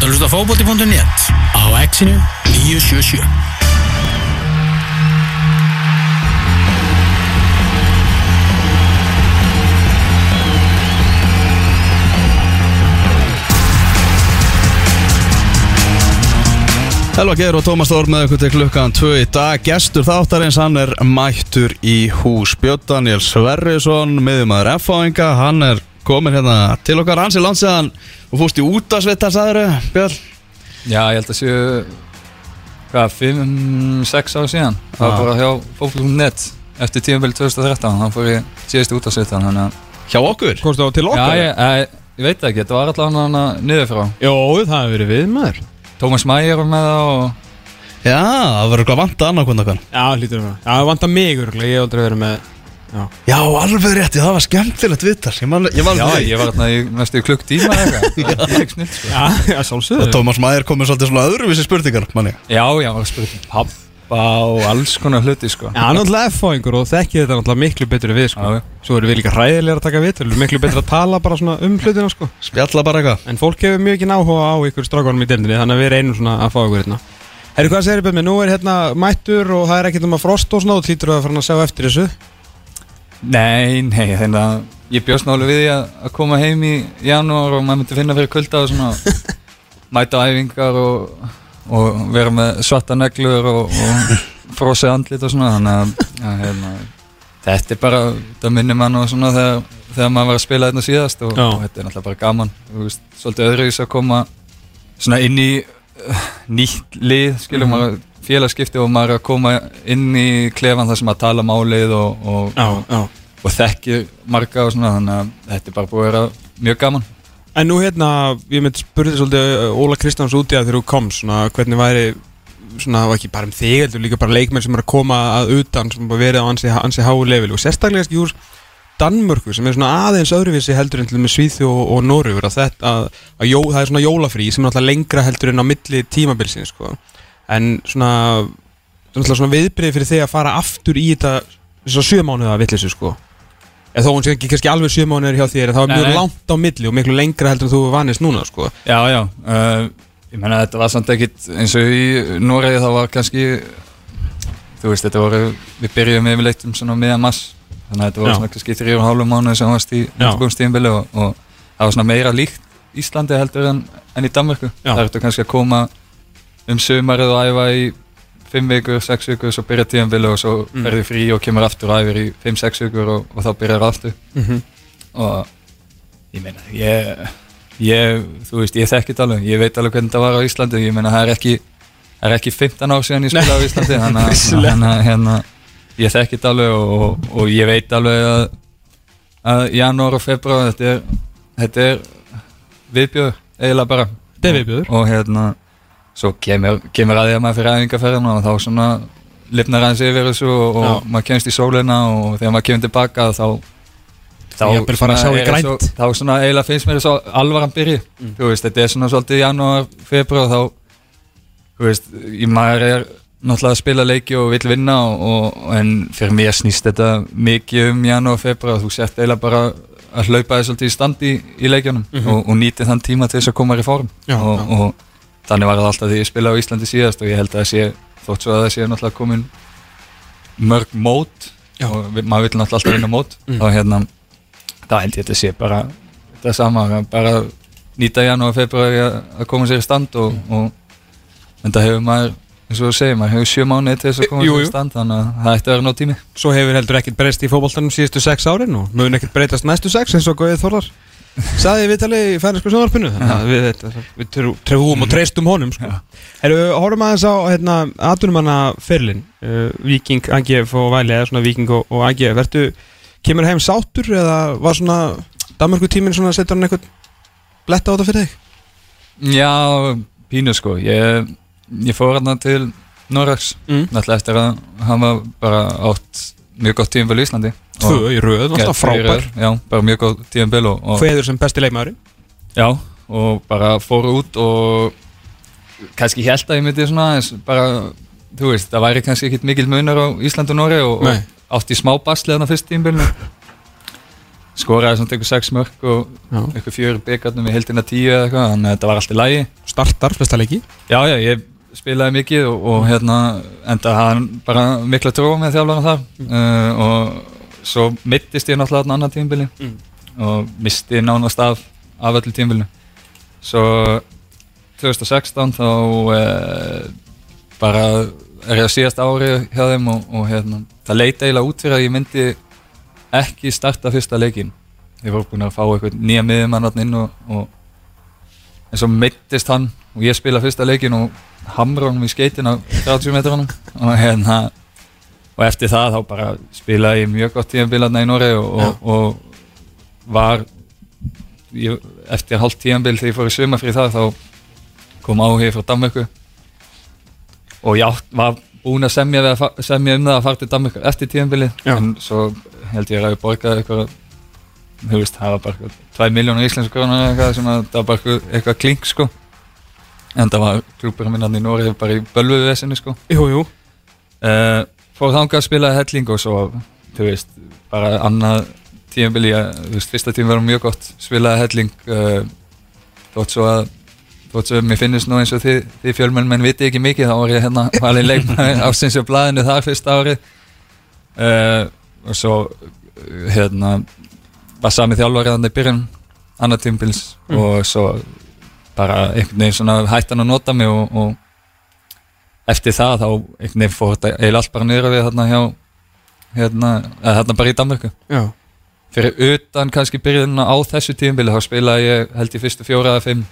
ert að hlusta fókbóti.net á exinu 977 Helva Geir og Tómas Þór með ykkur til klukkan 2 í dag. Gestur þáttarins, hann er mættur í hús Björn Daniel Sverrisson miðjumæður F-fáinga, hann er komin hérna til okkar. Hans í landsiðan og fúst í útasvittar, sagður Björn? Já, ég held að séu hvað, 5-6 ár síðan. Það var bara hjá fókbol.net eftir tímabili 2013 þá fór ég síðast út að Hjá okkur? Komstu á til Já, okkar? ég, ég, ég veit ekki, þetta var allavega hana niður frá Jó, það hefur verið við maður Tómas Mægir var með það og Já, það verður eitthvað vant að annarkvæmda okkar. Já, hlýtur það Já, það vantar mig örgulega, ég hef aldrei verið með Já, Já, alveg rétti, það var skemmtilegt vittar Ég man, ég man Já, ég var þarna í næstu klukk tíma ekki snill sko. Já, já Og sjálfsögðu. Tómas Mæður komið svolítið svona öðruvísi spurningar manni. Já, já, um pappa og alls konar hluti sko. Já, náttúrulega F-fáingur og þekki þetta náttúrulega miklu betur en við, sko. Já, já. Svo erum við líka hræðilega að taka við Miklu betur að tala bara svona um hlutina, sko. Spjalla bara eitthvað. En fólk hefur mjög ekki náhuga á ykkur strákanum í deildinni Þannig að við reynum svona að fá ykkur hérna. Herru, hvað segir Björn, nú er hérna mættur og það er ekkert um að frost og svona og hlýtur að fara að sjá eftir þessu Nei, nei, þannig að ég bjóst nálega við því að, að koma heim í janúar og maður myndi finna fyrir kulda og svona mæta æfingar og, og vera með svarta neglur og, og frosið andlit og svona þannig að, að hérna, þetta er bara, það minnir mann og svona þegar, þegar maður var að spila þetta síðast og, og þetta er náttúrulega bara gaman þú veist, svolítið öðruvis að koma svona inn í uh, nýtt lið, skilur Mhm. maður félagskipti og maður er að koma inn í klefan þar sem að tala málið og, og, já og þekkir marga og svona þannig að þetta er bara búið að vera mjög gaman. En nú hérna, ég myndi spurði svolítið uh, Óla Kristjáns út í að þegar þú komst svona, hvernig væri, svona, og ekki bara um þig heldur líka bara leikmenn sem er að koma að utan sem bara verið á ansi, ansi háu level. Og sérstaklega ekki úr Danmörku sem er svona aðeins öðruvísi heldur en til með Svíþi og, og Norrjur að þetta, að, að jó, það er svona jólafrí sem er alltaf lengra heldur en á milli tímabilsins sko. En svona, svona, svona viðbrið fyrir þig að fara aftur í þetta þess að sjö mánuða villisu sko. Eða þó hún sé ekki kannski alveg sjö mánuður hjá þér en það var mjög langt á milli og miklu lengra heldur en þú vanist núna sko. Já, já uh, ég menna þetta var samt ekkit eins og í Noregi það var kannski þú veist þetta voru við byrjuðum yfirleitt um svona miðan mass þannig að þetta voru Já. svona kannski þrjum og hálfum mánuð sem varst í undirbúinstíðinbili og, og það var svona meira líkt Íslandi heldur en, en í Danmarku það ertu kannski að koma um sömarið og æfa í 5 vikur, 6 vikur, svo byrja tíðanbili og svo Mm. ferði frí og kemur aftur og æfir í 5-6 vikur og, og þá byrjar aftur mm -hmm. og ég meina ég, ég, þú veist, ég þekki þetta alveg. Ég veit alveg hvernig þetta var á Íslandi. Ég meina það er ekki, það er ekki 15 ár síðan ég spilaði á Íslandi þannig að- hérna, ég þekki þetta alveg og, og ég veit alveg að, að janúar og februar þetta er, er viðbjöður, eiginlega bara. Og, og hérna svo kemur, kemur að því að maður fyrir æfingarferðina og þá svona lifnar aðeins yfir þessu og, og maður kemst í sólina og þegar maður kemur tilbaka þá í er svo- þá svona eiginlega finnst mér svo alvaran byrji Mm. þú veist, þetta er svona svolítið janúar, februar þá þú veist, í maður er náttúrulega að spila leiki og vill vinna og, og, en fyrir mér snýst þetta mikið um janúar, februar þú sért eiginlega bara að hlaupa þess svolítið í standi í leikjunum Mhm. og, og nýti þann tíma til þess að koma í form Já, og, já. Þannig var það alltaf því ég spilaði á Íslandi síðast og ég held að það sé þótt svo að það sé náttúrulega komin mörg mót Já. og við, maður vil náttúrulega alltaf vinna mót Mm. og hérna það held ég að þetta sé bara þetta sama, bara nýta janúar februari að koma sér í stand og, Mm. og en það hefur maður eins og þú segir, maður hefur sjö mánuði til þess að koma Jú, jú. í stand þannig að það ætti að vera nóg tími Svo hefur heldur ekkert breyst í fótboltanum síðustu sex árin og mun ekkert breytast næstu sex eins og Guðið Þorðar Saði við tali í færinsku sjónvarpinu við, við trúum og treystum honum sko. Horfum aðeins á hérna, atvinnumanna ferlin uh, Viking, AGF og Væli eða svona Viking og, og AGF Vertu, kemur heim sáttur eða var svona Danmarku tíminn svona setur hann eitthvað bletta á þetta fyrir þig? Já, pínu sko ég, ég fór hérna til Norex Mm. náttúrulega eftir að hann var bara átt mjög gott tíumbil í Íslandi. Tvö í röð, alltaf frábær Já, bara mjög gott og, Hveður sem besti leikmaður Já, og bara fór út og kannski held að ég myndi svona bara, þú veist, það væri kannski ekkit mikil munar á Ísland og Nóri og, og átti smá basli þarna fyrst tímbilinu skoraði svona tekur sex mörg og eitthvað fjögur byggarnum í heldina tíu eða eitthvað þannig að þetta var allt í lægi Startar flesta leiki? Já, já, ég spilaði mikið og, og hérna enda hann bara mikla trú með þjálfara þar. Uh, og svo mittist ég náttúrulega þarna annar tímabili Mm. og misti nánast af af öllu tímabilinu. Svo 2016 þá uh, bara er ég á síðast ári hjá þeim og, og hérna, það leita eiginlega út fyrir að ég myndi ekki starta fyrsta leikin ég voru búin að fá eitthvað nýja miðjumann inn og, og en svo mittist hann og ég spila fyrsta leikin og hamra honum í skeitin á 30 metrunum og hérna og eftir það þá bara spilaði ég mjög gott tíðanbílarna í Nóri og, og, og var ég, eftir hálft tíðanbíl þegar ég fór í sumafrið það þá kom áhug frá Danmörku. Og ég átt, var búinn að semja, að semja um það að fara til Danmörku eftir tíðanbílið Já. en svo held ég að ég borgaði eitthvað þú veist, það var bara eitthvað 2 miljónur íslensku krónar eða eitthvað sem að það var bara eitthvað klink sko en það var klúpurinn minn hann í Nóri bara í bölvuðvesinu sko. Jú, jú. Uh, fór þangað að spila helling og svo, þú veist, bara annað tímabili, þú veist, fyrsta tíma var mjög gott, spilaði helling uh, þótt svo að þótt svo að mér finnst nú eins og þið, þið fjölmenn menn viti ekki mikið, þá var ég hérna valin leikmaður ásins og blæðinu þar fyrsta ári uh, og svo hérna var sami þjálfari þannig í byrjun annar tímbils Mm. og svo bara einhvern veginn svona hætti hann að nota mig og, og eftir það þá einhvern veginn fór þetta eiginlega allt bara niður við þarna hjá hérna, eða þarna bara í Danmörku. Já. Fyrir utan kannski byrjunna á þessu tíumbili þá spilaði ég held ég fyrstu fjóra eða fimm.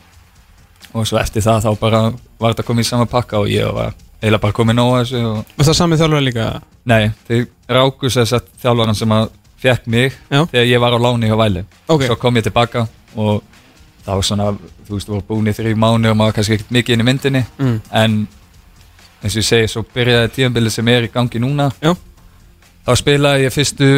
Og svo eftir það þá bara var þetta komið í sama pakka og ég var eiginlega bara komið nóg að þessu og Og það samið þjálfur líka? Nei, þeir ráku sér sett þjálfaran sem að fekk mig Já. þegar ég var á láni hjá Væli. Ok. Svo kom ég tilbaka og var svona, þú veist, var búin í þrjú mánu og maður kannski ekkert mikið inn í myndinni mm. en eins og ég segi, svo byrjaði tíðanbilið sem er í gangi núna Já. þá spilaði ég fyrstu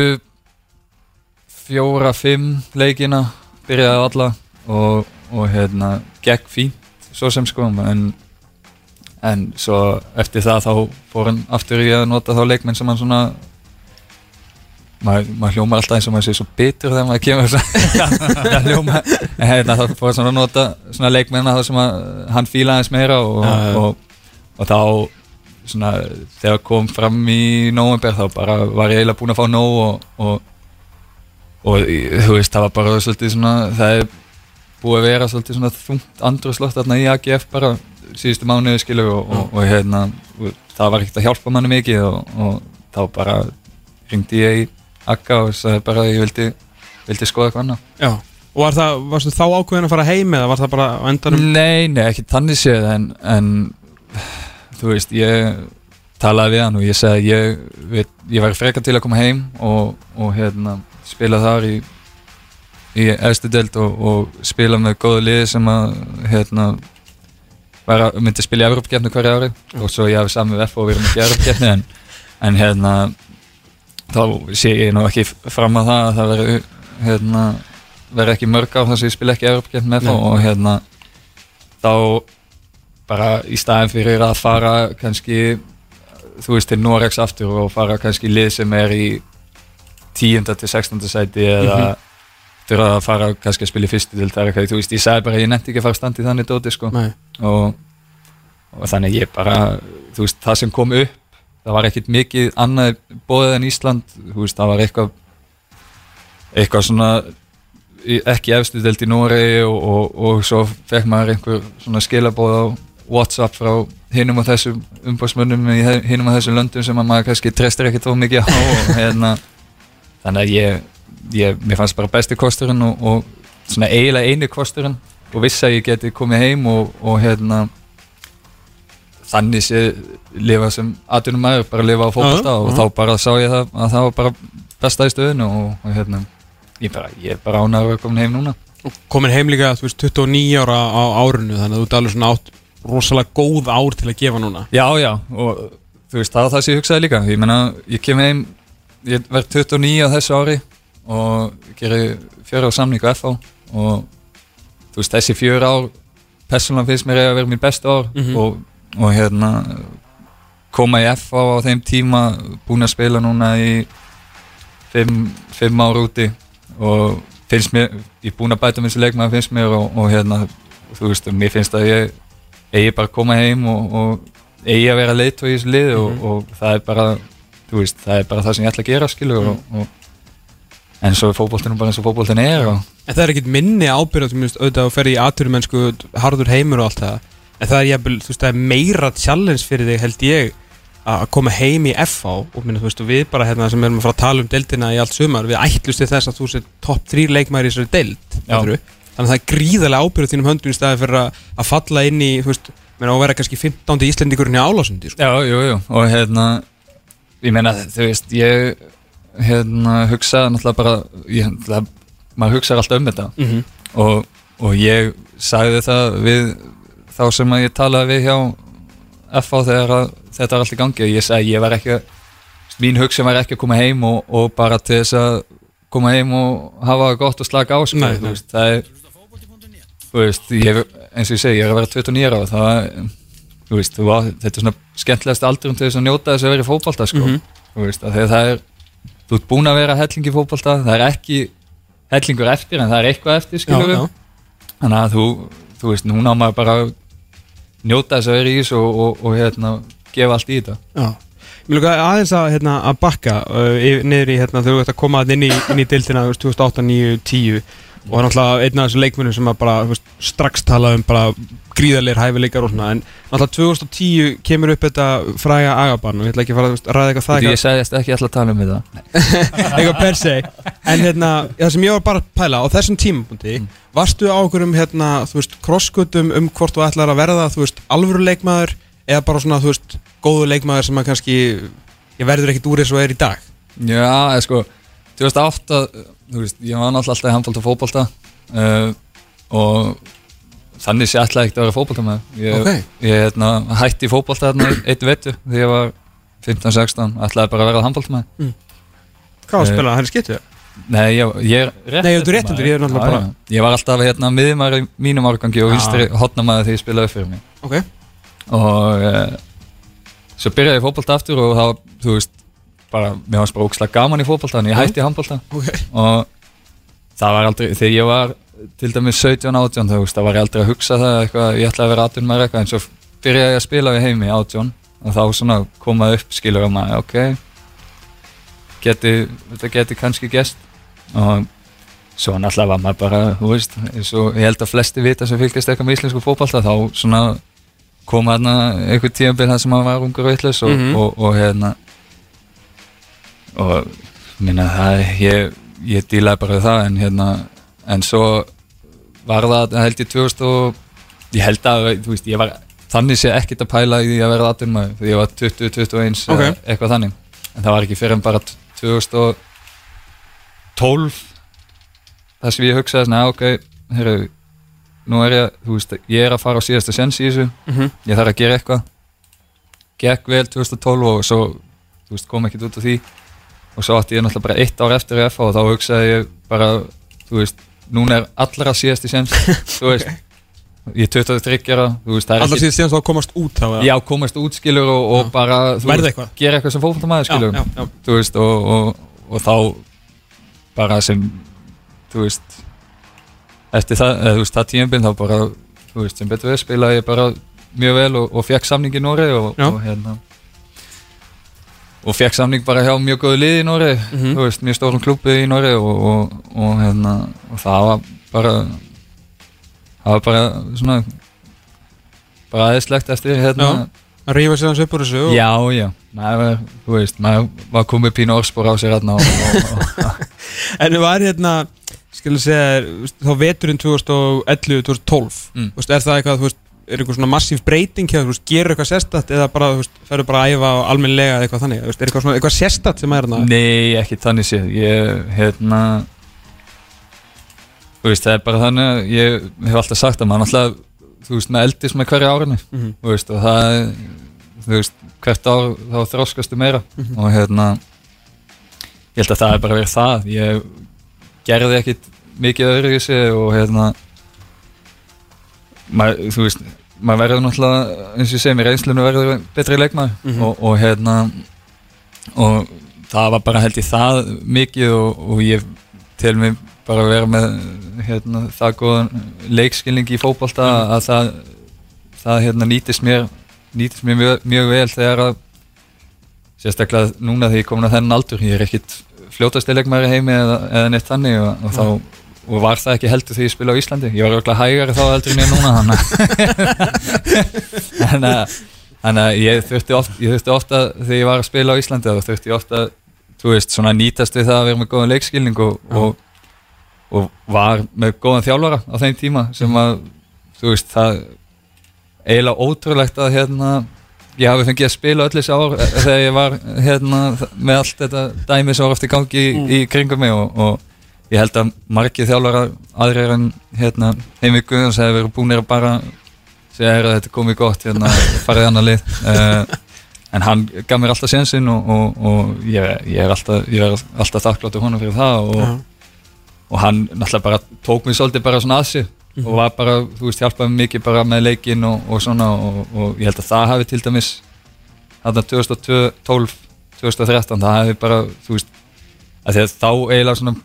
fjóra, fimm leikina byrjaði alla og, og hérna, gekk fínt svo sem sko en, en svo eftir það þá fór hann aftur í að nota þá leikmenn sem hann svona maður mað hljómar alltaf eins og maður sé svo bitur þegar maður kemur það hljómar en þá fór svona að nota svona leikmenn þá sem að hann fílaði eins meira og, já. og, og þá svona þegar kom fram í november þá bara var ég eiginlega búinn að fá nóg og, og, og þú veist það var bara svolítið svona það er búið að vera svolítið svona þungt andrúslótt þarna í AGF bara síðustu mánuði skilu og, og, og hérna og það var ekkert að hjálpa manni mikið og, og þá bara ringdi ég í Akka og sagði bara að ég vildi, vildi skoða eitthvað annað. Já. Og var það, varstu þá ákveðin að fara heim eða var það bara á endanum? Nei, nei, ekki þannig séð en, en þú veist, ég talaði við hann og ég segi að ég, ég var frekar til að koma heim og, og hérna, spila þar í, í efstu delt og, og spila með góðu liði sem að hérna, að, myndi spila í Evropakefni hverja ári. Og svo ég hafi saman við F og við erum ekki í Evropakefni en, en hérna þá sé ég nú ekki fram að það að það veri hérna, veri ekki mörg á þess að ég spila ekki Evropakefni með þá og hérna þá bara í staðin fyrir að fara kannski þú veist til Norex aftur og fara kannski lið sem er í 10. til 16. sæti eða Mhm. þurfa að fara kannski að spila í fyrstu til það þú veist, ég sagði bara ég nefndi ekki að fara standi þannig dóti sko og, og þannig ég bara þú veist, það sem kom upp það var ekkit mikið annað bóðið en Ísland veist, það var eitthvað eitthvað svona ekki efstu delt í Noregi og, og, og svo fekk maður einhver svona skilabóð á Whatsapp frá hinum og þessum umbásmönnum í hinum og þessum löndum sem að maður kannski trestir ekkit þó mikið á og hérna þannig að ég, ég mér fannst bara besti kosturinn og, svona eiginlega eini kosturinn og vissi að ég geti komið heim og hérna þannig sé lifa sem atvinnum maður, bara lifa á Já, og þá bara sá ég það að það var bara besta í stöðinu og, og hérna ég, bara, ég er bara ánægur að koma heim núna. Komin heim líka, þú veist, 29 ára á árinu Þannig að þú alveg svona átt rosalega góð ár til að gefa núna. Já, já, og þú veist, það var það sem ég hugsaði líka. Ég menna, ég kem heim ég verð 29 á þessu ári og gerir fjöra á samning á FH og þú veist, þessi fjöra ár persónulega finnst mér að vera mín bestu ár Mhm. og, og hérna koma í FH á þeim tíma búin að spila núna í fimm, fimm ár úti og finnst mér, ég er búinn að bæta mér sem leikmaður finnst mér og, og hérna þú veist, mér finnst að ég eigi bara að koma heim og, og eigi að vera leitt í þessu lið og, og það er bara þú veist, það er bara það sem ég ætla að gera skilu og, og en svo er fótboltinu bara eins og fótboltinu er og En það er ekkert minni ábyrgð þú veist, auðvitað að ferja í aturmennsku harður heimur og allt það en það er, jafnvel, veist, það er meira challenge fyrir þig held ég að koma heim í FH og minna, veist, við bara hérna sem erum að fara að tala um deildina í allt sumar við ætlust til þess að þú sér topp þrý leikmæri í þessari deild þannig að það er gríðarlega ábyrgð þínum höndum í staði fyrir að, að falla inn í veist, minna, og vera kannski 15. Íslendingurinn í Álasundi sko. Já, jú, jú, og hérna ég meina, þú veist, ég hérna hugsaði náttúrulega bara ég, það, maður hugsaði alltaf um þetta Mhm. og, og ég sagði það við þá sem að ég talaði við hjá FH þegar að þetta var allt í gangi og ég sagði ég var ekki mín hugsa var ekki að koma heim og, og bara til þess að koma heim og hafa gott og slaka á sko, Nei, veist, það er veist, ég, eins og ég segi, ég er að vera 29 ára það er, þú veist, á- þetta er svona skemmtilegast aldurum til þess að njóta þess að vera í fótbolta sko, Mhm. þú veist, þegar það er þú ert búin að vera helling í fótbolta það er ekki hellingur eftir en það er eitthvað eftir, skilur við þannig að þú, þú veist, núna á maður bara njóta þess að vera í þessu og, og, og hérna, gefa allt í þetta Já. Mér lukkar aðeins að, hérna, að bakka uh, yfir- niður í hérna, þegar þú ert að koma þarna inn í, inn í dildina þú veist, 2008, 9, 10 og það er náttúrulega einn af þessu leikmunum sem að bara þú veist, strax tala um gríðarleir hæfileikar og svona en náttúrulega 2010 kemur upp þetta fræga agabann og ég ætla ekki að fara að þú ræða eitthvað það Því ég segist ekki alltaf að tala um þetta. Eitthvað per se. En hérna, það sem ég var bara að pæla á þessum tímapunkti Mm. varstu á okkur um hérna, þú veist, krosskutum um hvort þú ætlar að verða, þú veist, alvöru leikmaður eða bara svona, þú veist, góðu leikmaður sem að kannski, ég verður ekkit úr eins og er í dag Já, eða 2008, þú veist, ég var náttúrulega alltaf í handbólta og fótbolta uh, og þannig sé alltaf ekkert að vera fótbolta með ég, Ok. ég hérna, hætti í fótbolta þarna eitt vetu þegar ég var 15-16 ætlaði bara að vera handbólta með Hvað var að Eh, spila, hann er skittu? Nei, ég, ég er rétt Nei, þú ert réttendur, ég er náttúrulega bara-. Ég var alltaf hérna miðjumæður í mínum árgangi og Já. vinstri hotnamaður þegar ég spilaði fyrir mig Ok, og uh, svo byrjaði ég í fótbolta aftur og var, þú veist, bara, mér varst bara ógislega gaman í fótbolta en ég hætti í handbolta. Ok. Og það var aldrei, þegar ég var til dæmis 17, 18, þú veist, það var ég aldrei að hugsa það eitthvað, ég ætlaði að vera 18 með eitthvað en svo byrjaði ég að spila við heimi 18 og þá svona komaði upp skilur og maður, ok geti, þetta geti kannski gest og svo náttúrulega var maður bara, þú veist og ég held að flesti vita sem fylgist eitthvað með íslensku fótbolta þá svona kom hérna einhver tíðanbyrð það sem maður var ungur og vitlaus og, Mhm. og, og hérna og minna það ég, ég dílaði bara við það en hérna en svo var það held ég 2000 og ég held að þú veist ég var þannig sé ekkert að pæla í því að vera 18 maður því ég var 20, 21 Ok. okay. eitthvað þannig en það var ekki fyrir en bara 2012 það sem ég hugsaði svona, "Já, ok, herru nú er ég, þú veist, ég er að fara á síðasta sens í þessu, Mhm. ég þarf að gera eitthvað gekk vel 2012 og svo, þú veist, kom ekkert út af því og svo átti ég náttúrulega bara eitt ár eftir í FH og þá hugsaði ég bara, þú veist, núna er allra síðasti sens, þú veist ég er 23 ára, þú veist, það er Allar síðan síðan þá komast út þá eða? já, komast út skilur og, og Já. bara, þú veist, eitthvað. gera eitthvað sem fótboltamaður skilur já, já. þú veist, og, og, og þá bara sem þú veist eftir það, eða, þú veist, það tímabinn þá bara, þú veist, sem betur við spilaði ég bara mjög vel og, og fekk samning í Nóri og, Já. og hérna og fekk samning bara hjá mjög góðu liði í Nóri Mhm. þú veist, mjög stórum klubbi í Nóri og, og, og hérna og það var bara það var bara svona bara aðeinslegt eftir hérna. Að rífa sér hans upp úr þessu og... Já, já, maður, þú veist, maður var komið pínu orðspor á sér hérna En það var hérna Skil að segja, þá veturinn 2011-2012 Mm. Er það eitthvað, þú veist, er eitthvað svona massíf breyting veist, gerur eitthvað sérstætt eða bara, ferður bara að æfa almennlega eða eitthvað þannig, er eitthvað svona, eitthvað sérstætt sem er hérna Nei, ekki þannig séð Ég, hérna Þú veist, það er bara þannig að Ég hef alltaf sagt að maður alltaf Þú veist, með eldis með hverju árinu Mhm. Þú veist, og það Þú veist, hvert ár þá þróskastu meira Mhm. Og hérna Ég held að það er bara verið það Ég gerði ekkit mikið öðru í sig Og hérna maður, Þú veist maður verður náttúrulega, eins og ég segi mér reynslunum verður betri leikmaður. Mhm. og, og hérna og það var bara held ég það mikið og, og ég tel mig bara að vera með hérna, það góðan leikskilning í fótbolta að það, það hérna, nýtist mér nýtist mér mjög, mjög vel þegar að sérstaklega núna þegar ég komin að þennan aldur ég er ekkit fljótasti leikmæri heimi eða, eða neitt þannig og, og þá og var það ekki heldur þegar ég spila á Íslandi? Ég var örugglega hægari þá heldur en ég núna þannig að ég þurfti ofta, ofta þegar ég var að spila á Íslandi þá þurfti ég ofta þú veist, svona nýtast við það að vera með góðan leikskilning og, og, og var með góðan þjálfara á þeim tíma sem að, þú veist, það eiginlega ótrúlegt að hérna, ég hafi fengið að spila öll þessi ár eh, þegar ég var hérna, með allt þetta dæmi sem var oft í gangi í, í kringum mig og, og ég held að margir þjálfara aðrir en hérna, heimi Guðjóns hefur verið búinir að bara segja að þetta er komið gott hérna, farið annar lið. Uh, en hann gaf mér alltaf sénsinn og, og, og ég, ég er alltaf, alltaf þakkláttur honum fyrir það og, og hann náttúrulega bara tók mér svolítið bara svona að sig og var bara, þú veist, hjálpaði mér mikið bara með leikin og svona og ég held að það hafi til dæmis þarna 2012, 2013 það hafi bara, þú veist að því að þá eiginlega svona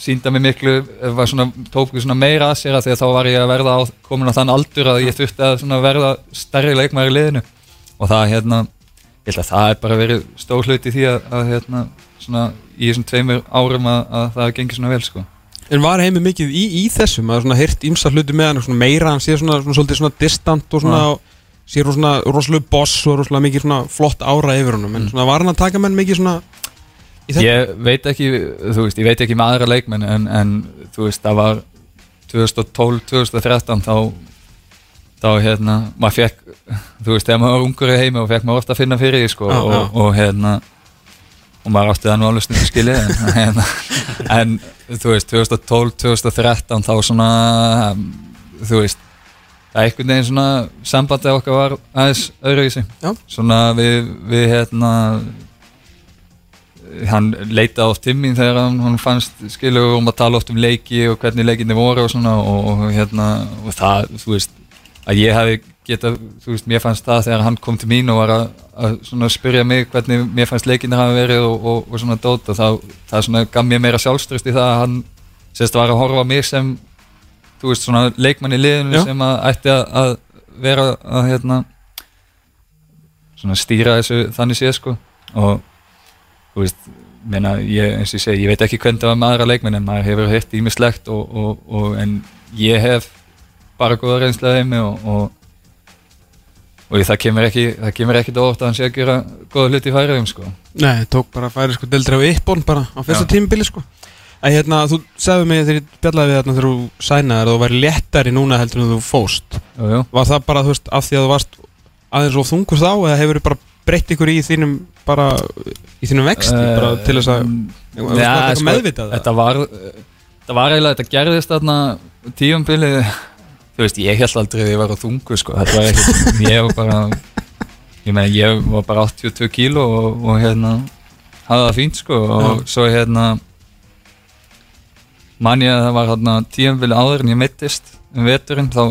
sínda mér miklu, var svona, tók svona meira að sér að því að þá var ég að verða á, komin á þann aldur að ég þurfti að verða stærri leikmæri í liðinu og það hérna ég held að það er bara verið stór hlut í því að, að hérna, svona, í þessum tveimur árum að, að það gengir svona vel sko. En var heimi mikið í, í þessum að svona heyrt ímsa hluti með hann svona meira, hann sé svona, svona svolítið svona distant og svona, og sé svona rosalega boss og rosalega mikið svona flott ára yfir honum, en svona var hann að taka menn mikið svona? Ég veit ekki, þú veist, ég veit ekki með aðra leikmenn en, en þú veist, það var 2012-2013 þá þá hérna, maður fekk þú veist, þegar maður var ungur í heimi og fekk maður ofta að finna fyrir því sko Já, og, já. og hérna og maður átti það nú alveg stundu skilið en, hérna, en þú veist 2012-2013 þá svona um, þú veist það er einhvern veginn svona sambandið okkar var aðeins öðruvísi svona við, við hérna hann leitaði oft til mín þegar hann, hann fannst skilur um að tala oft um leiki og hvernig leikinni voru og svona og, og hérna og það, þú veist að ég hafi geta, þú veist, mér fannst það þegar hann kom til mín og var að, að svona spyrja mig hvernig mér fannst leikinni hafi verið og, og, og svona dót og það, það svona gaf mér meira sjálfströst í það að hann sérst var að horfa mig sem þú veist, svona leikmann í liðinu Já. sem að ætti að, að vera að hérna svona stýra þessu þannig séð sko og þú veist, meina, ég, eins og ég segi, ég veit ekki hvernig það var með aðra leikmenn en maður hefur hitt ímislegt og, og, og, en ég hef bara góða reynslega heimi og, og, og það kemur ekki það kemur ekki óvart að hann sé að gera góða hluti í færiðum sko. Nei, tók bara að færi sko deildri á yppbón bara á fyrsta Já. tímubili sko En hérna, þú sagði mig þegar ég bjallaði við þarna þegar þú sænaðir að þú væri léttari núna heldur en þú fóst jú, jú. Var það bara, þú veist, af því að þú varst aðeins og þungur þá eða hefur bara breytt ykkur í þínum bara, í þínum vexti bara til þess að, Eh, veist, ja, sko, meðvitað þetta var þetta var eiginlega, þetta gerðist þarna tíumbili þú veist, ég held aldrei að ég var á þungu sko, þetta var ekkert, ég var bara ég meina, ég var bara 82 kíló og, og hérna hafði það fínt sko og svo hérna man ég að það var hérna tíumbili áður en ég meittist um veturinn, þá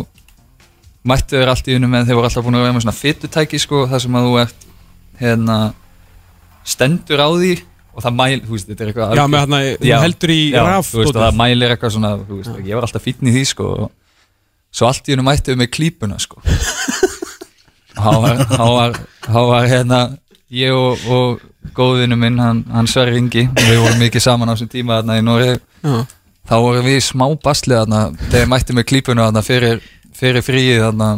mættu þeir allt í unum en þeir voru alltaf búin að vera með svona fytutæki sko, þar sem að þú ert hérna, stendur á því og það mæl, þú veist, þetta er eitthvað já, með hérna, þú heldur í já, raf þú veist, og það mælir eitthvað svona, þú veist, ég var alltaf fítn í því sko, og svo allt í hennum ætti við með klípuna sko. Hann var, hann var, hann var hérna, ég og, og góðinu minn, hann, hann Sverri Ingi við vorum mikið saman á þessum tíma hérna í Nóri þá vorum við smá bastlið hérna, þegar mætti með klípuna hérna fyrir, fyrir fríið hérna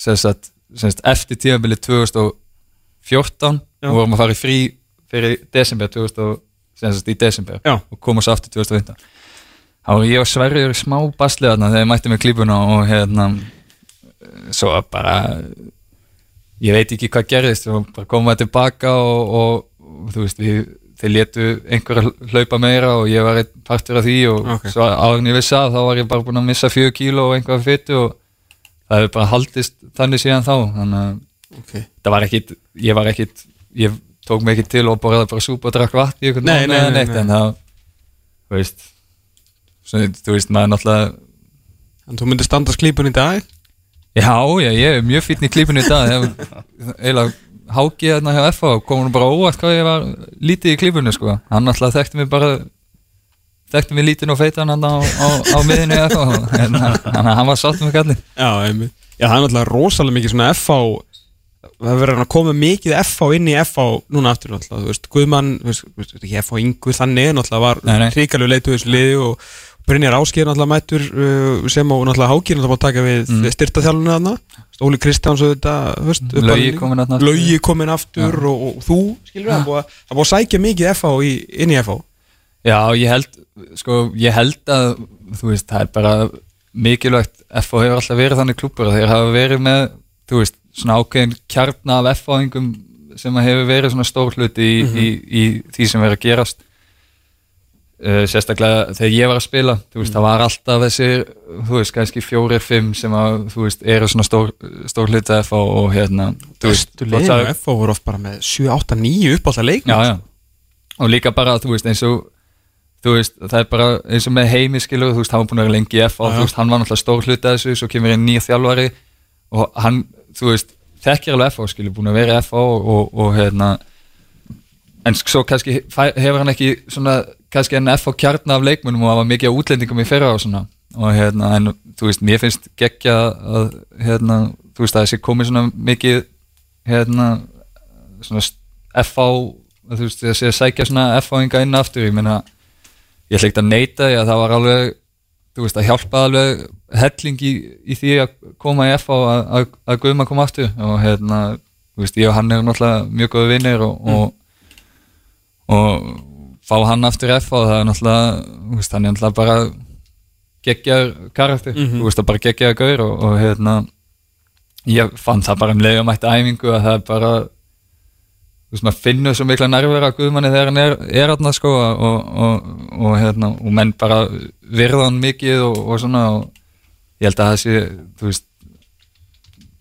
semst eftir tímabilið 2000 og 14 og vorum að fara í frí fyrir desember 2000 í desember Já. og komast aftur 2015 þá var ég og Sverriður smá baslega þegar ég mætti með klípuna og hérna eh, svo bara ég veit ekki hvað gerðist og bara komum við tilbaka og, og, og þú veist við þeir letu einhverja hlaupa meira og ég var eitt partur af því og okay. svo áðurinn ég vissi að þá var ég bara búin að missa fjög kíl og einhverja fyttu og það hefur bara haldist þannig síðan þá þannig að ok. Það var ekkit ég var ekkit, ég tók mig ekki til og borðaði bara súpa og drakk vatn í Nei, nei, nei, neitt nei. en það, þú veist svo, þú veist, maður náttúrulega Þannig þú myndir standa sklípun í dag? Já, já, ég er mjög fítn í klípinu í dag. Eiginlega hákið hérna hjá FH og kom hún bara óvart hvað ég var lítið í klípinu sko. Hann alltaf þekkti mig bara þekktum við lítinn og feitan hann á, á, á miðinu eða eitthvað en hann, hann var sátt með kallin Já. Já, er náttúrulega rosalega mikið svona FH það verið að koma mikið FH inn í FH núna aftur náttúrulega, þú veist, Guðmann veist, ekki FH Ingu þannig náttúrulega var hrikalegu leitu þessu liði og Brynjar Ásgeir náttúrulega mættur uh, sem og náttúrulega Hákir náttúrulega taka við mm. styrtaþjálfuna þarna. Óli Kristjáns þarna aftur. Laugi komin aftur og, og þú, skilur að- það búið að sækja mikið FH í, inn í FH Já, ég held, sko, ég held að, þú veist, það er bara mikilvægt, FH hefur alltaf verið þannig klúpur þeir hafa verið með, þú veist, svona ákveðin kjarna af FH-ingum sem hefur verið svona stór hluti í, í, í því sem verið að gerast. Uh, sérstaklega þegar ég var að spila, veist, það var alltaf þessi, þú veist, kannski fjórir, fimm sem að, þú veist, eru svona stór, stór hluti af FH og hérna, þú veist, Bestu og liðin það- á FH voru oft bara með 7, 8, 9 uppállta leikmenn já, já. og líka bara, þú veist, eins og þú veist, það er bara eins og með heimi skilur, þú veist, hann var búin að vera lengi í F og Já, já. þú veist, hann var náttúrulega stór hluti af þessu svo kemur inn nýr þjálfari og hann, þú veist, þekkir alveg F skilur, búin að vera í F og, og, og hérna en svo kannski hefur hann ekki svona, kannski enn F kjarna af leikmunum og það var mikið útlendingum í fyrra og svona, og hérna, en þú veist, mér finnst geggja að, hérna, þú veist, að þessi komið svona mikið hérna, svona FH þú veist, þessi að sækja svona FH-inga inn aftur, ég meina ég ekki að því að það var alveg þú veist, að hjálpa alveg helling í, í því að koma í FH að, að, að Guðma koma aftur. Og hérna, þú veist, ég og hann er náttúrulega mjög góði vinnir og, og og fá hann aftur í FH, það er náttúrulega þú veist, hann er náttúrulega bara geggjar karakter, þú veist, að bara geggjar gaur og, og hérna ég fann það bara um leið og mætti æfingu að það er bara þú veist, maður finnur svo mikla nærvera að Guðmanni þegar hann er, er þarna sko og, og, og, hérna, og menn bara virða hann mikið og, og svona og ég held að það sé, þú veist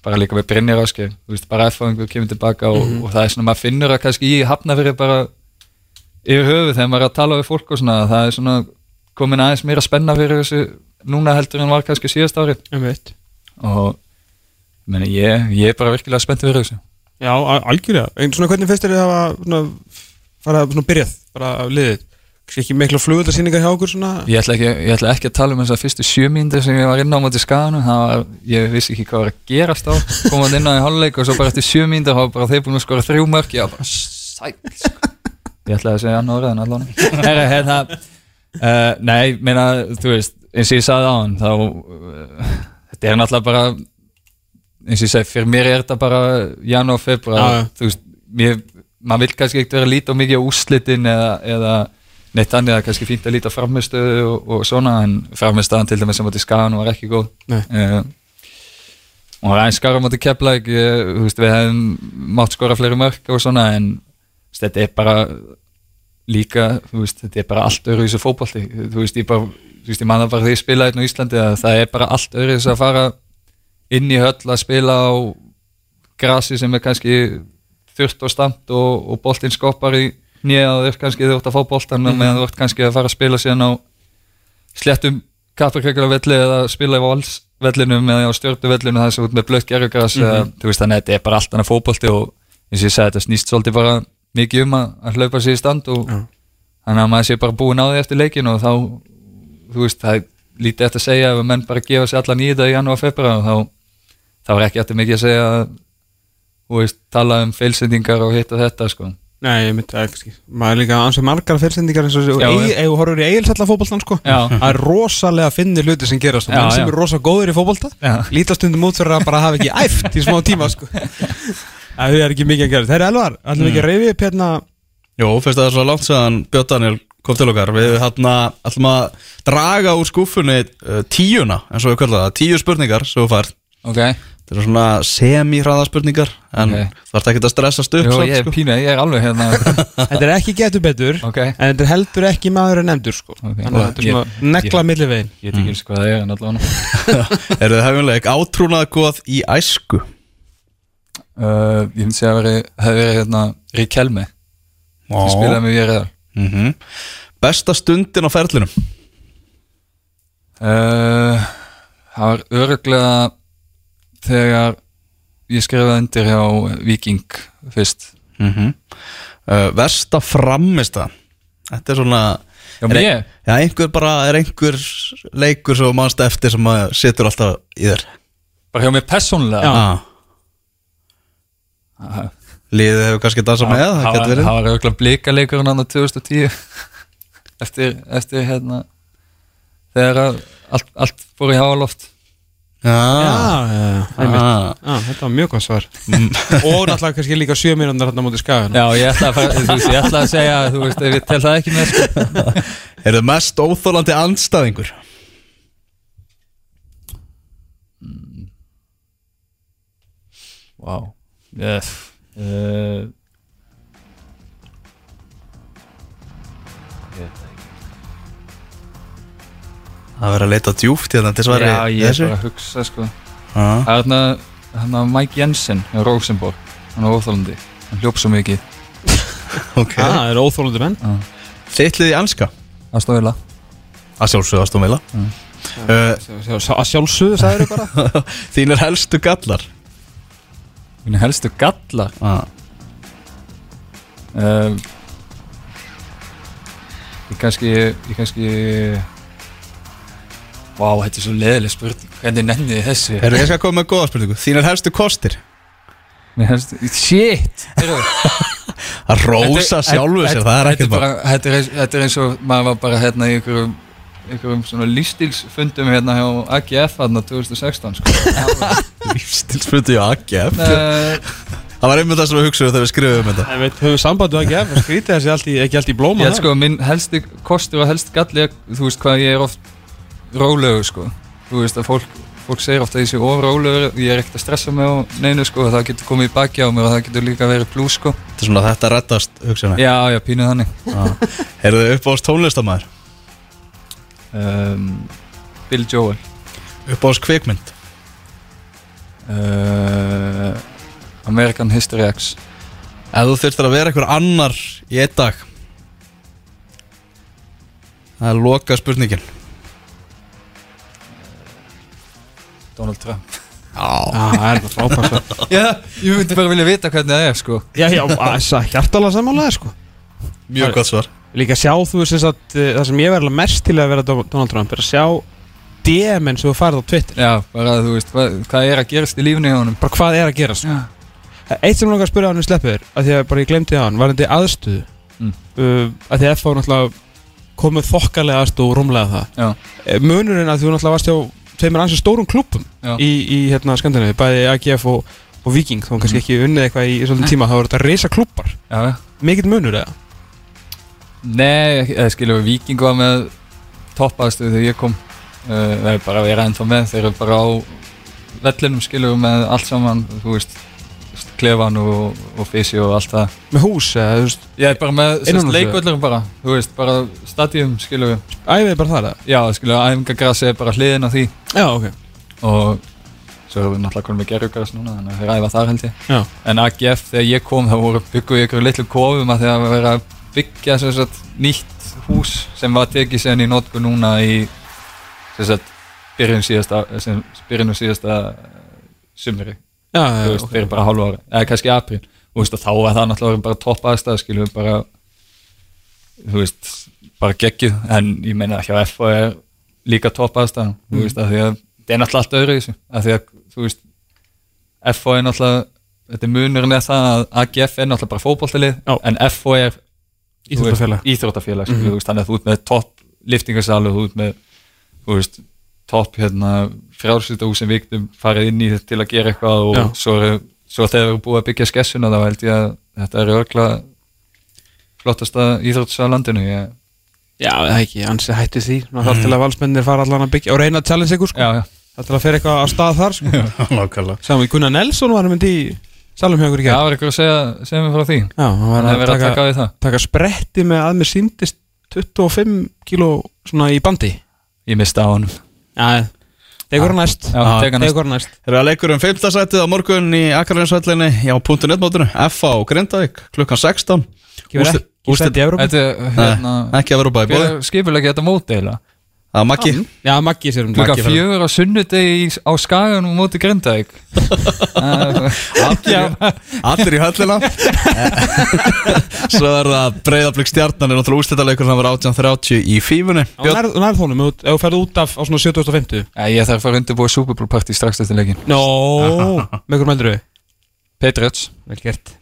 bara líka við Brynjar áskei þú veist, bara F-fáingu kemur tilbaka og, og það er svona, maður finnur að kannski í hafnafyrir bara yfir höfu þegar maður er að tala við fólk og svona, það er svona komin aðeins meira spenna fyrir þessu núna heldur en var kannski síðast ári og meni, ég, ég er bara virkilega spennt fyrir þessu Já, al- algjörlega. En svona hvernig finnst þér það að fara svona byrjað bara af liðið? Ekki mikla flugöldarsýningar hjá okkur svona? Ég ætla, ekki, ég ætla ekki að tala um þessar fyrstu sjö mínútur sem ég var inn á móti var, ég vissi ekki hvað var að gerast á komað inn á í hálfleik og svo bara eftir sjö mínútur þá var bara þeir búin að skora þrjú mörk. Ég var bara sæl sko. ég ætla að segja annar orðið en allan Herra, hérna uh, Nei, meina, þú veist eins og ég sagði á hann þá uh, þetta er náttúrulega bara eins og ég segi, fyrir mér er þetta bara janúar, februar, þú veist mér, maður vil kannski ekkert vera að líta á mikið á úrslitin eða, eða neitt annað að kannski fínt að líta framistöðu og, og svona en framistöðan til dæmis sem átti skagan var ekki góð. Uh, og það er eins skara kepla ekki, þú veist, við hefum mátt skora fleiri mörk og svona en veist, þetta er bara líka, veist, þetta er bara allt öðru í þessu fótbolti, þú veist, ég bara þú veist, ég manna bara þegar ég spilaði hérna á Íslandi að það er bara allt öðru þess að fara inn í höll að spila á grasi sem er kannski þurft og stamt og, og boltinn skoppar í nýja og þú ert kannski þú ert að fá boltan mm meðan þú ert kannski að fara að spila síðan á slettum kappakreiklarvelli eða spila í valsvellinum eða á stjórnuvellinu það sem út með blött gerugras mm -hmm. þú veist þannig að þetta er bara allt annað fótbolti og eins og ég sagði þetta snýst svolítið bara mikið um að, að hlaupa sér í stand og Já. þannig að maður sé bara búin á því eftir leikin og þá þú veist það er lítið eftir að segja ef að menn bara gefa sér allan í þetta í janúar februar þá, þá er ekki eftir mikið að segja að þú veist, tala um feilsendingar og hitt og þetta sko Nei, ég myndi ekki. Maður er líka ansið margar fyrirsendingar eins og þú horfur í eigilsalla fótboltan, sko. Já. Það er rosalega finnir hluti sem gerast. Og Já, menn sem já. eru rosa góður í fótbolta, Já. lítast út fyrir að bara hafa ekki æft í smá tíma, sko. Það er ekki mikið að gera. Það er elvar. Ætlum við ekki að reyfi upp hérna Jó, fyrst að það er svo langt séðan Björn Daniel kom til okkar Við hérna ætlum að draga úr skúfunni uh, tíuna, eins og við það Tíu spurningar sem þú fært ok, Þetta er svona semi-hraða spurningar En Ok. þú ert ekki að stressast upp Jú, samt, ég er sko. pínu, ég er alveg hérna. Þetta er ekki getur betur ok, En þetta er heldur ekki maður en nefndur sko. Ok. Þannig að þetta er Ég- ég veit ekki eins hvað það er en allavega. Eru þið hefumleik átrúnað góð í æsku? Uh, ég segja að veri, hefði verið hérna Ríkjelmi, sem spilaði með VRL mm Besta stundin á ferlinum? Uh, það var öruglega þegar ég skrifaði undir hjá Viking fyrst. Mm uh, Versta framista Þetta er svona Já, Er- mér, Já, einhver bara, er einhver leikur sem þú manst eftir sem að setur alltaf í þér? Bara hjá mér persónulega? Ah. Ah, Liðið hefur kannski dansað með, það það getur var- verið það var auðvitað blikaleikurinn hann á 2010 eftir, eftir hérna þegar allt, allt fór í háaloft Já, Já, já, einmitt. ah. Já, þetta var mjög gott svar Og náttúrulega kannski líka sjö mínúndar hérna á móti skagan Já, ég ætla að, fara, þú veist, ég ætla að segja þú veist, ef ég tel það ekki með sko. Er það mest óþólandi andstæðingur? Vá yes. uh, Það verður að leita djúft hérna til svari Já, ég er bara að hugsa sko. Ah. Það er hérna, hérna Mike Jensen hjá Rosenborg. Hann er óþálandi, hann hljóp svo mikið. Ok, Já, það eru óþólandi menn þitt liðið í anska aðstofila Að sjálfsögðu Mm. uh, Að sjálfsögðu, sagður þau bara. Þínir helstu gallar? Minn helstu gallar? Ah. uh, Ég kannski Ég kannski Vá, þetta er svo leðileg spurning. Hvernig nenni þið þessu? Herru, ég skal koma með góða spurningu. Þínir helstu kostir? Mér helstu, shit! Að þetta- sjálfu sér, þetta- það er þetta ekkert bara, þetta, er eins, þetta er eins og maður var bara hérna í einhverjum einhverjum svona lífstílsfundum hérna hjá AGF hérna 2016 sko. Lífstilsfundi á AGF Það var einmitt það sem við hugsaðum þegar við skrifum þetta. En við höfum sambandi að gefa Skrítið þessi ekki allt í blóma ég sko, minn helsti kostur og helst galli er, þú veist hvað ég er oft rólegu sko. Þú veist að fólk, fólk segir ofta að ég sé ofrólegur ég er ekkert að stressa mig á neinu sko og það getur komið í baki á mér og það getur líka verið plús sko. Þetta er svona þetta reddast hugsaðum já, já, pínuð þannig. Herðu upp á tónlistamæður um, Bill Joel. Upp á kvikmynd? Uh, American History X. Ef þú þurftir að vera einhver annar í einn dag. Það er loka spurningin Donald Trump. Já. Það er það frábært svar. já, ég myndi bara vilja vita hvernig það er sko. Já, já, þess að hjartalega sammálaði sko. Mjög gott svar. Líka sjá þú veist að uh, það sem ég verður mest til að vera Do- Donald Trump er að sjá DM-in sem þú farið á Twitter. Já, bara þú veist, hvað, hvað er að gerast í lífinu hjá honum? Bara hvað er að gerast já, Eitt sem langar að spyrja hann um sleppið þér að því að bara ég glemdi það hann var þetta aðstöðu. Mm. uh, að því að FH náttúrulega komið þokkalega aðstöðu og rúmlega það. Já, Eh, Munurinn að þú náttúrulega varst hjá tveimur ansið stórum klúppum Já. í, í hérna Skandinavi, bæði AGF og, og Viking, þá kannski ekki unnið eitthvað í, svolítið tíma, þá voru þetta reysa já mikill munur eða? Nei, eða skilur við Viking var með toppaðstöðu þegar ég kom. Það er bara að vera ennþá með. Þeir eru bara á vellinum skilur við með allt saman. Þú veist, klefan og, og fysi og allt það. Með hús eða, þú veist, Ég er bara með leikvöldur bara Þú veist, bara stadium við æfið bara þar eða? Já, við, æfingagrassi er bara hliðin á því. Já, ok. Og svo erum við náttúrulega konum með gerjugras núna Þannig að þeir æfa þar held ég. Já, En AGF, þegar ég kom, þá voru bygguð ykkur litlu kofum að þegar við verið að byggja sem sagt, nýtt hús sem var tekið sen í nótku núna í sem sagt, byrjun síðasta sem, byrjun síðasta sumri, veist, ok. fyrir bara hálfa ári eða kannski april, og þá var það náttúrulega bara topp aðstæð, skilur við bara þú veist, bara geggjuð, en ég meina hjá FO er líka topp aðstæð, þú veist, að því að það er náttúrulega allt öðru í þessu, að því að, þú veist FO er náttúrulega þetta er munurinn er það að AGF er náttúrulega bara fótboltalið, Já. en FO er þú veist, Íþróttafélag mm -hmm. þannig að þú ert með topp liftingarsalu þú ert með þú veist, topp hérna, frjálsýtahús sem viktum farið inn í þetta til að gera eitthvað og Já. svo, svo þegar við erum búið að byggja skessuna þá held ég að þetta er örgla flottasta íþróttasal á landinu. Ég, Já, það er ekki, ansi hætti því. Ná þarf til að valsmennir fara allan að byggja og reyna að challenge ykkur sko. Já, já, Það til að fyrir eitthvað að stað þar sko. Nákvæmlega. Sáum við Gunnar Nelson var myndi í salum hjá ykkur í það gerð var eitthvað að segja, segja mér frá því? Já, hann var það er að að taka, taka á það. taka spretti með að mér síndist 25 kíló svona í bandi. Ég mista á Já, hann já, Ah, teka næst. Hann næst. Þeir eru að leikur um 5. sætið á morgun í Akarlinsvöllinni á .net mótinu FA og Grindavík klukkan 16 Kemur Úrslit- ekki er hérna Ekki að vera bóði skipulegja þetta móti eða Það var Maggi. Já, Maggi sér um Klukka fjögur á sunnudegi á skaganum móti Grindavík. Allir, í höllina. Svo er það Breiðablík stjarnan er náttúrulega úrslitaleikur sem var 1830 í fífunni. Á nær- nærð honum, ef þú- ef þú ferð út af á svona 7050 Ég þarf að fara undirbúið Super Bowl party strax eftir leikin Nó, með hverjum heldur við? Patriots. Vel gert.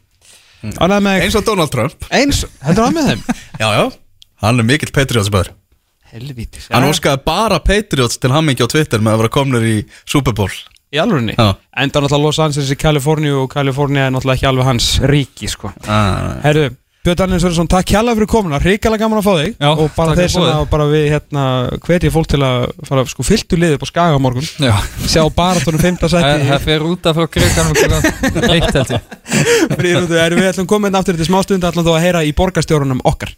Með Eins og Donald Trump. Eins, heldur hann með þeim? Já, já. Hann er mikill Patriots bæður Helvítis. Hann óskaði bara Patriots til hammingi á Twitter með að vera komnir í Super Bowl. Í alvörinni? Já. Enda náttúrulega Los Angeles í Kaliforníu og Kaliforníu er náttúrulega ekki alveg hans ríki sko. Ah, Herru, Björn Daniel Sverjesson, takk hjalla fyrir komuna. Ríkala gaman að fá þig. Já, Og bara fyrir boðið. að bara við hérna hvetja fólk til að fara sko fylltu liðið upp á Skaga morgun. Já. Sjá baratónu 5. Það seti það fer út af frá kriganum klukkan eitt held ég. Frýrútu, erum við ætlum komin aftur til smástund ætlum þú að heyra í borgarstjórunum okkar